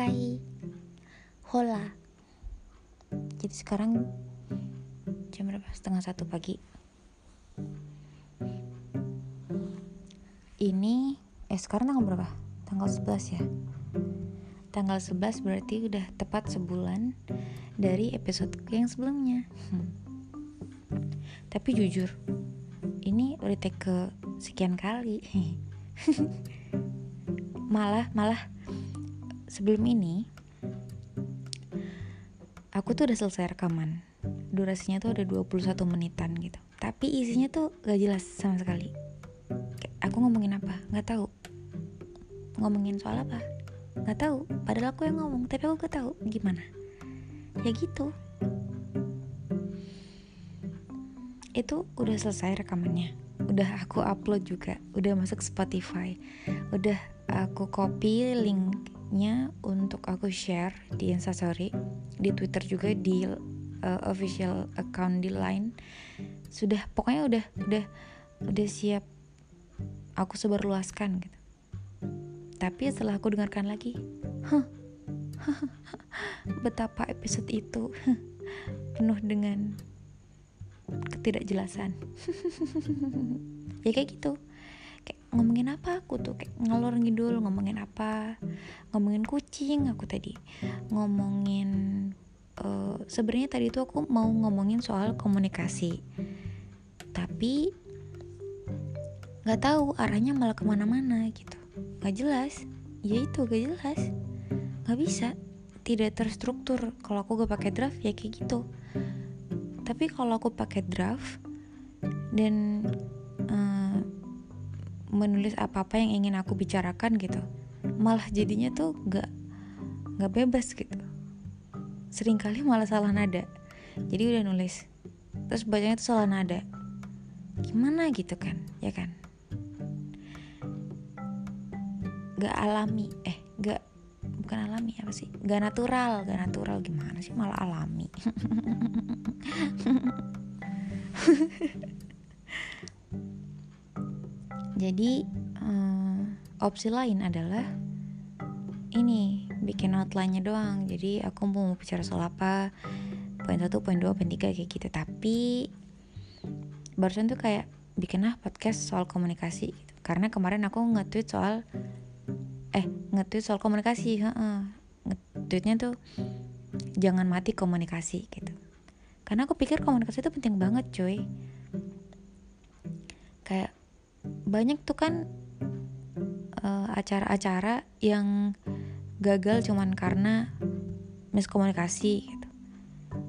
Kai Hola Jadi sekarang Jam berapa? Setengah satu pagi Ini Eh sekarang tanggal berapa? Tanggal 11 ya Tanggal 11 berarti udah tepat sebulan Dari episode yang sebelumnya hmm. Tapi jujur Ini udah ke sekian kali malah malah sebelum ini aku tuh udah selesai rekaman. Durasinya tuh ada 21 menitan gitu. Tapi isinya tuh gak jelas sama sekali. Aku ngomongin apa? Nggak tahu. Ngomongin soal apa? Nggak tahu. Padahal aku yang ngomong tapi aku gak tahu gimana. Ya gitu. Itu udah selesai rekamannya. Udah aku upload juga. Udah masuk Spotify. Udah aku copy untuk aku share di instastory di twitter juga di uh, official account di line. Sudah pokoknya udah udah udah siap aku sebarluaskan gitu. Tapi setelah aku dengarkan lagi huh, betapa episode itu penuh dengan ketidakjelasan. Ya kayak gitu ngomongin apa? Aku tuh kayak ngalor ngidul ngomongin apa? Ngomongin kucing aku tadi ngomongin uh, sebenarnya tadi tuh aku mau ngomongin soal komunikasi. Tapi nggak tahu arahnya malah ke mana-mana gitu. Nggak jelas. Ya itu gak jelas. Nggak bisa. Tidak terstruktur. Kalau aku gak pakai draft ya kayak gitu. Tapi kalau aku pakai draft dan uh, menulis apa-apa yang ingin aku bicarakan gitu malah jadinya tuh gak gak bebas gitu. Seringkali malah salah nada. Jadi udah nulis terus bacanya tuh salah nada. Gimana gitu kan ya kan? Gak alami eh gak bukan alami apa sih? Gak natural gak natural gimana sih? Malah alami jadi um, opsi lain adalah ini bikin outline-nya doang. Jadi aku mau bicara soal apa? Poin satu poin dua poin tiga kayak gitu. Tapi barusan tuh kayak bikin lah podcast soal komunikasi. Gitu. karena kemarin aku nge-tweet soal eh nge-tweet soal komunikasi heeh. Nge-tweetnya tuh jangan mati komunikasi. Gitu. Karena aku pikir komunikasi itu penting banget cuy. Kayak banyak tuh kan acara-acara uh, yang gagal cuman karena miskomunikasi gitu.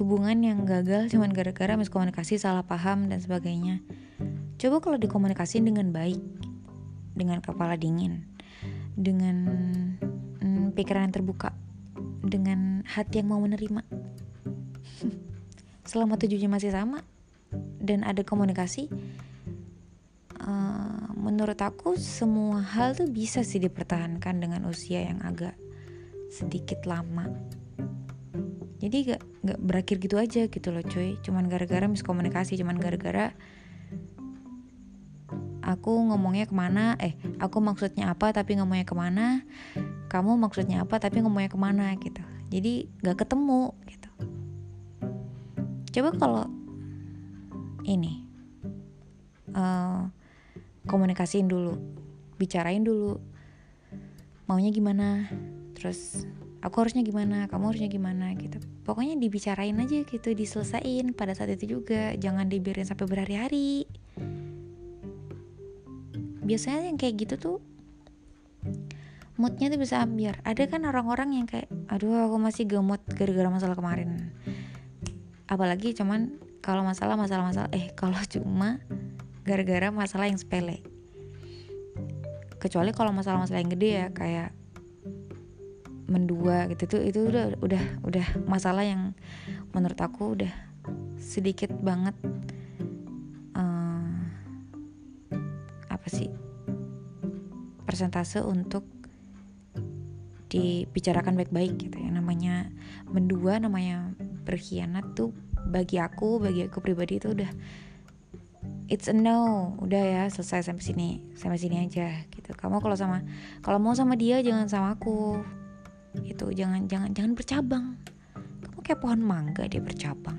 hubungan yang gagal cuman gara-gara miskomunikasi salah paham dan sebagainya coba kalau dikomunikasi dengan baik dengan kepala dingin dengan hmm, pikiran yang terbuka dengan hati yang mau menerima selama tujuannya masih sama dan ada komunikasi uh, menurut aku semua hal tuh bisa sih dipertahankan dengan usia yang agak sedikit lama. Jadi gak, gak berakhir gitu aja gitu loh cuy. Cuman gara-gara miskomunikasi cuman gara-gara aku ngomongnya ke mana? Eh aku maksudnya apa tapi ngomongnya ke mana? Kamu maksudnya apa tapi ngomongnya ke mana? Gitu. Jadi gak ketemu gitu. Coba kalau ini uh, komunikasiin dulu bicarain dulu maunya gimana terus aku harusnya gimana kamu harusnya gimana gitu. Pokoknya dibicarain aja gitu diselesain pada saat itu juga jangan dibiarin sampai berhari-hari. Biasanya yang kayak gitu tuh moodnya tuh bisa ambiar. Ada kan orang-orang yang kayak aduh aku masih gemot gara-gara masalah kemarin. Apalagi cuman kalau masalah masalah masalah. Eh kalau cuma gara-gara masalah yang sepele. Kecuali kalau masalah-masalah yang gede ya kayak mendua gitu. Tuh itu udah udah udah masalah yang menurut aku udah sedikit banget uh, apa sih persentase untuk dibicarakan baik-baik gitu ya. Namanya mendua namanya berkhianat tuh bagi aku bagi aku pribadi itu udah it's a no. Udah ya selesai sampai sini. Sampai sini aja gitu. Kamu kalau sama kalau mau sama dia jangan sama aku. Itu jangan jangan jangan bercabang. Kamu kayak pohon mangga dia bercabang.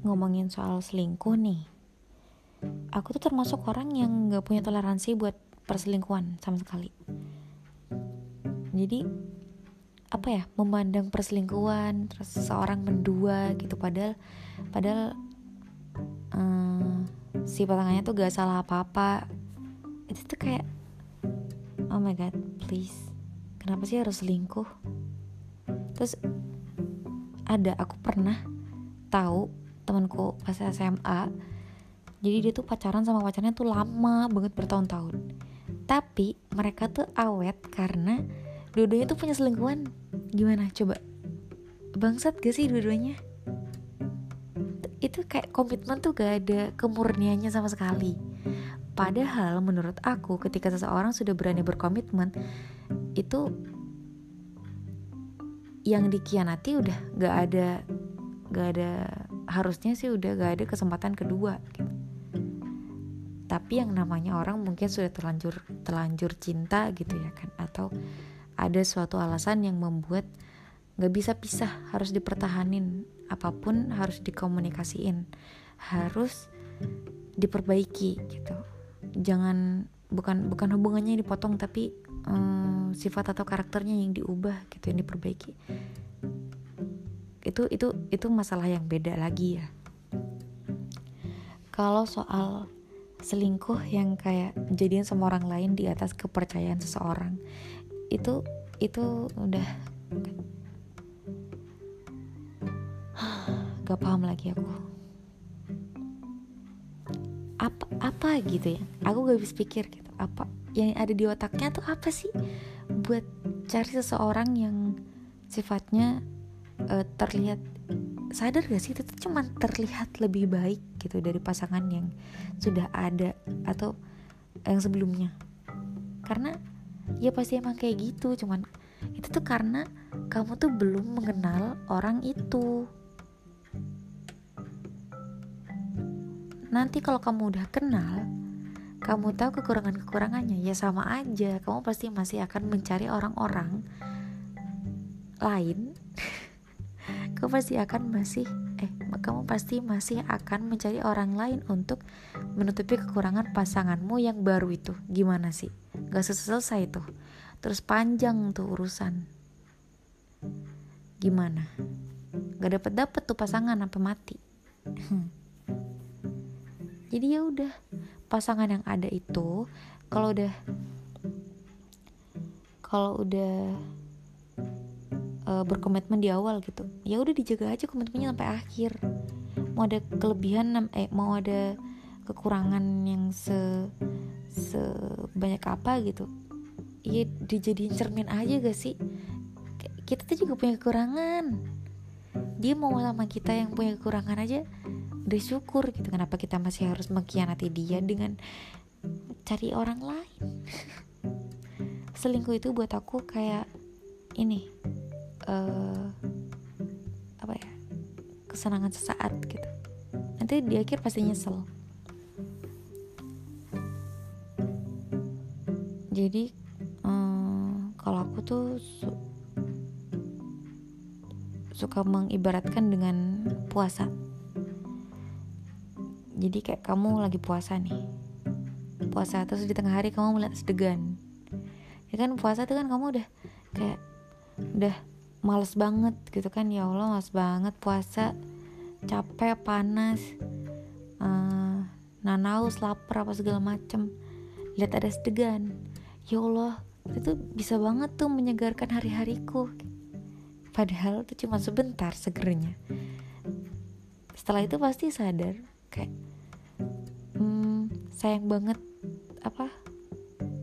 Ngomongin soal selingkuh nih aku tuh termasuk orang yang gak punya toleransi buat perselingkuhan sama sekali jadi apa ya memandang perselingkuhan terus seorang mendua gitu padahal padahal um, si pasangannya tuh gak salah apa-apa. Itu tuh kayak oh my god please kenapa sih harus selingkuh? Terus ada aku pernah tahu temanku pas SMA jadi dia tuh pacaran sama pacarnya tuh lama banget bertahun-tahun. Tapi mereka tuh awet karena dua-duanya tuh punya selingkuhan. Gimana? Coba. Bangsat gak sih dua-duanya? Itu kayak komitmen tuh gak ada kemurniannya sama sekali. Padahal menurut aku ketika seseorang sudah berani berkomitmen itu yang dikianati udah gak ada gak ada harusnya sih udah gak ada kesempatan kedua gitu. tapi yang namanya orang mungkin sudah terlanjur terlanjur cinta gitu ya kan? Atau ada suatu alasan yang membuat gak bisa pisah harus dipertahanin. Apa pun harus dikomunikasiin harus diperbaiki gitu. Jangan bukan bukan hubungannya yang dipotong tapi um, sifat atau karakternya yang diubah gitu yang diperbaiki. Itu itu itu masalah yang beda lagi ya. Kalau soal selingkuh yang kayak jadian sama orang lain di atas kepercayaan seseorang itu itu udah gak paham lagi aku. Apa apa gitu ya? Aku gak bisa pikir gitu apa yang ada di otaknya tuh apa sih? Buat cari seseorang yang sifatnya uh, terlihat sadar gak sih? Itu tuh cuma terlihat lebih baik gitu dari pasangan yang sudah ada atau yang sebelumnya. Karena ya pasti emang kayak gitu cuman itu tuh karena kamu tuh belum mengenal orang itu. Nanti kalau kamu udah kenal kamu tahu kekurangan-kekurangannya ya sama aja. Kamu pasti masih akan mencari orang-orang lain. Kamu pasti akan masih eh kamu pasti masih akan mencari orang lain untuk menutupi kekurangan pasanganmu yang baru itu. Gimana sih gak selesai tuh. Terus panjang tuh urusan. Gimana? Gak dapet dapet tuh pasangan sampai mati. Jadi ya udah pasangan yang ada itu kalau udah kalau udah uh, berkomitmen di awal gitu ya udah dijaga aja komitmennya sampai akhir. Mau ada kelebihan eh mau ada kekurangan yang se sebanyak apa gitu. Ya dijadiin cermin aja gak sih? Kita tuh juga punya kekurangan. Dia mau sama kita yang punya kekurangan aja udah syukur gitu. Kenapa kita masih harus mengkhianati dia dengan cari orang lain? Selingkuh itu buat aku kayak ini uh, apa ya kesenangan sesaat gitu. Nanti di akhir pasti nyesel jadi um, kalau aku tuh su suka mengibaratkan dengan puasa. Jadi kayak kamu lagi puasa nih. Puasa terus di tengah hari kamu melihat sedegan. Ya kan puasa tuh kan kamu udah kayak udah males banget gitu kan. Ya Allah males banget puasa. Capek panas uh, nanaus lapar apa segala macem. Lihat ada sedegan ya Allah itu bisa banget tuh menyegarkan hari-hariku. Padahal itu cuma sebentar segernya. Setelah itu pasti sadar kayak hmm, sayang banget apa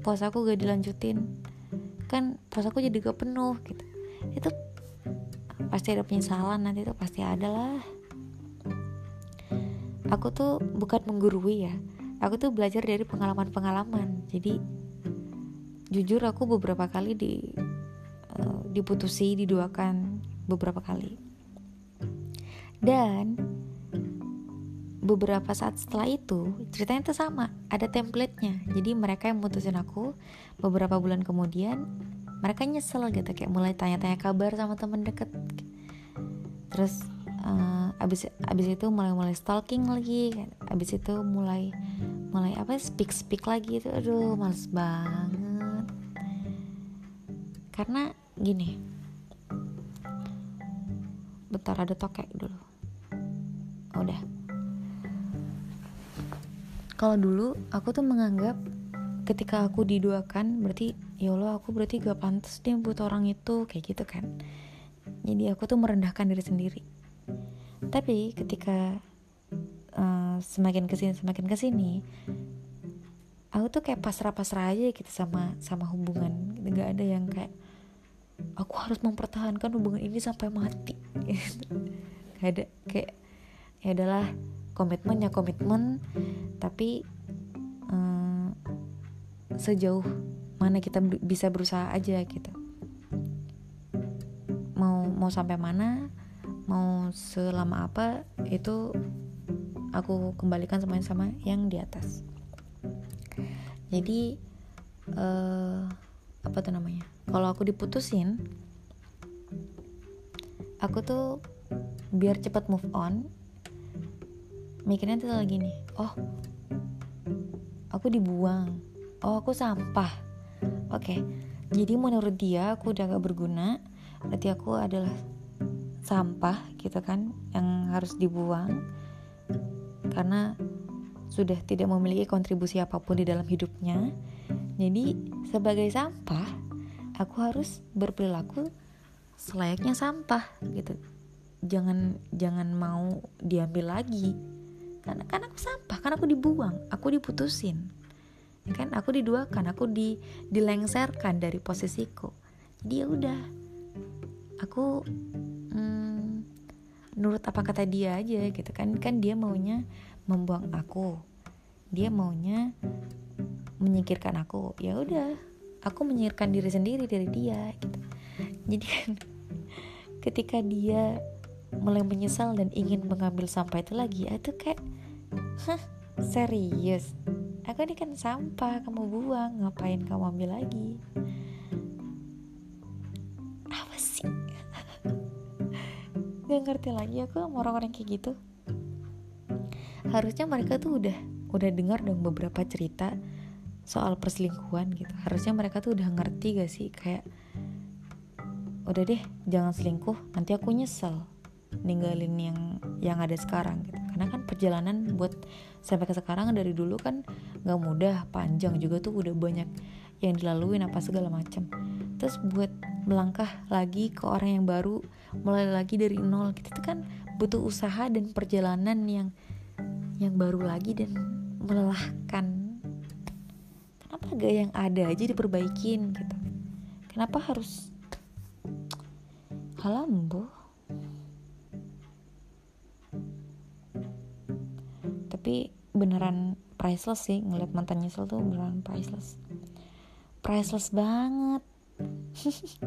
puasaku gak dilanjutin. Kan puasaku jadi gak penuh gitu. Itu pasti ada penyesalan nanti itu pasti ada lah. Aku tuh bukan menggurui ya. Aku tuh belajar dari pengalaman-pengalaman. Jadi jujur aku beberapa kali di uh, diputusi diduakan beberapa kali. Dan beberapa saat setelah itu ceritanya tuh sama ada templatenya. Jadi mereka yang mutusin aku beberapa bulan kemudian mereka nyesel gitu kayak mulai tanya-tanya kabar sama temen deket. Terus uh, abis abis itu mulai mulai stalking lagi abis itu mulai mulai apa speak speak lagi. Itu aduh males banget karena gini bentar ada tokek dulu. Udah. Kalau dulu aku tuh menganggap ketika aku diduakan berarti ya Allah aku berarti gak pantas deh buat orang itu kayak gitu kan. Jadi aku tuh merendahkan diri sendiri. Tapi ketika uh, semakin ke sini semakin ke sini aku tuh kayak pasrah-pasrah aja gitu sama sama hubungan. Gitu. gak ada yang kayak aku harus mempertahankan hubungan ini sampai mati. Gak ada kayak ya adalah komitmen ya komitmen. Tapi um, sejauh mana kita bisa berusaha aja gitu. Mau mau sampai mana mau selama apa itu aku kembalikan semuanya sama yang di atas. Jadi uh, apa tuh namanya kalau aku diputusin aku tuh biar cepat move on mikirnya tuh lagi nih oh aku dibuang oh aku sampah oke okay. jadi menurut dia aku udah gak berguna berarti aku adalah sampah gitu kan yang harus dibuang karena sudah tidak memiliki kontribusi apa pun di dalam hidupnya jadi sebagai sampah aku harus berperilaku selayaknya sampah gitu. Jangan jangan mau diambil lagi. Karena kan aku sampah kan aku dibuang aku diputusin. Ya kan? Aku diduakan aku di dilengserkan dari posisiku. Jadi ya udah. Aku hmm, nurut apa kata dia aja gitu kan? Kan dia maunya membuang aku. Dia maunya menyingkirkan aku. Ya udah aku menyingkirkan diri sendiri dari dia gitu. Jadi kan ketika dia mulai menyesal dan ingin mengambil sampah itu lagi itu kayak hah serius? Aku ini kan sampah kamu buang ngapain kamu ambil lagi? Apa sih? Gak ngerti lagi aku sama orang-orang kayak gitu. Harusnya mereka tuh udah udah dengar dong beberapa cerita soal perselingkuhan gitu. Harusnya mereka tuh udah ngerti gak sih? Kayak udah deh jangan selingkuh nanti aku nyesel ninggalin yang yang ada sekarang gitu. Karena kan perjalanan buat sampai ke sekarang dari dulu kan nggak mudah panjang juga tuh udah banyak yang dilaluin apa segala macam terus buat melangkah lagi ke orang yang baru mulai lagi dari nol gitu itu kan butuh usaha dan perjalanan yang yang baru lagi dan melelahkan kenapa yang ada aja diperbaikin gitu. Kenapa harus halambo? Tapi beneran priceless sih ngeliat mantan nyesel tuh beneran priceless. Priceless banget.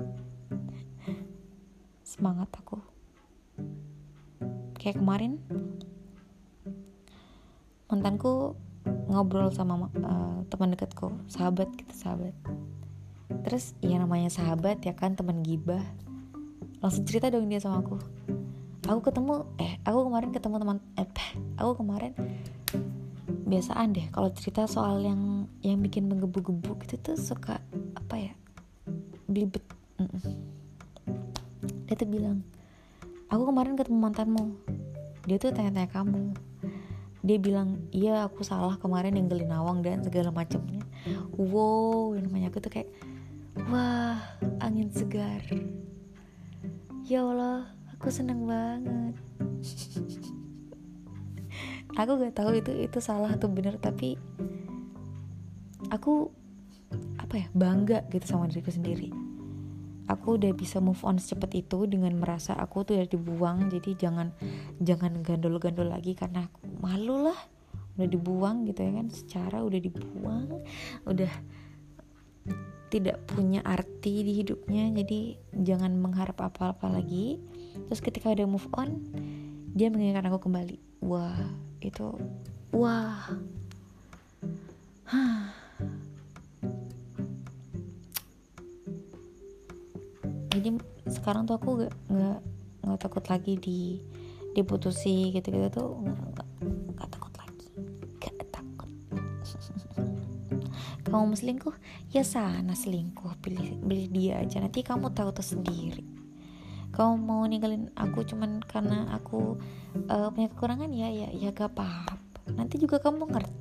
Semangat aku. Kayak kemarin mantanku ngobrol sama uh, teman dekatku sahabat gitu sahabat. Terus ya namanya sahabat ya kan teman gibah. Langsung cerita dong dia sama aku. Aku ketemu eh aku kemarin ketemu teman eh aku kemarin biasaan deh kalau cerita soal yang yang bikin menggebu-gebu gitu tuh suka apa ya belibet -mm. dia tuh bilang aku kemarin ketemu mantanmu. Dia tuh tanya-tanya kamu dia bilang iya aku salah kemarin ninggalin nawang dan segala macamnya. Wow yang namanya aku tuh kayak wah angin segar. Ya Allah aku seneng banget. Aku gak tahu itu itu salah atau benar tapi aku apa ya bangga gitu sama diriku sendiri aku udah bisa move on secepat itu dengan merasa aku tuh udah dibuang. Jadi jangan jangan gandol-gandol lagi karena aku malu lah. Udah dibuang gitu ya kan secara udah dibuang udah tidak punya arti di hidupnya. Jadi jangan mengharap apa-apa lagi. Terus ketika udah move on dia mengingatkan aku kembali. Wah itu wah jadi sekarang tuh aku gak nggak nggak takut lagi di diputusi gitu-gitu tuh nggak takut lagi. Gak takut. Kamu mau selingkuh? Ya sana selingkuh. Pilih pilih dia aja. Nanti kamu tahu tuh sendiri kamu mau ninggalin aku cuman karena aku uh, punya kekurangan? Ya ya ya gak apa-apa. Nanti juga kamu ngerti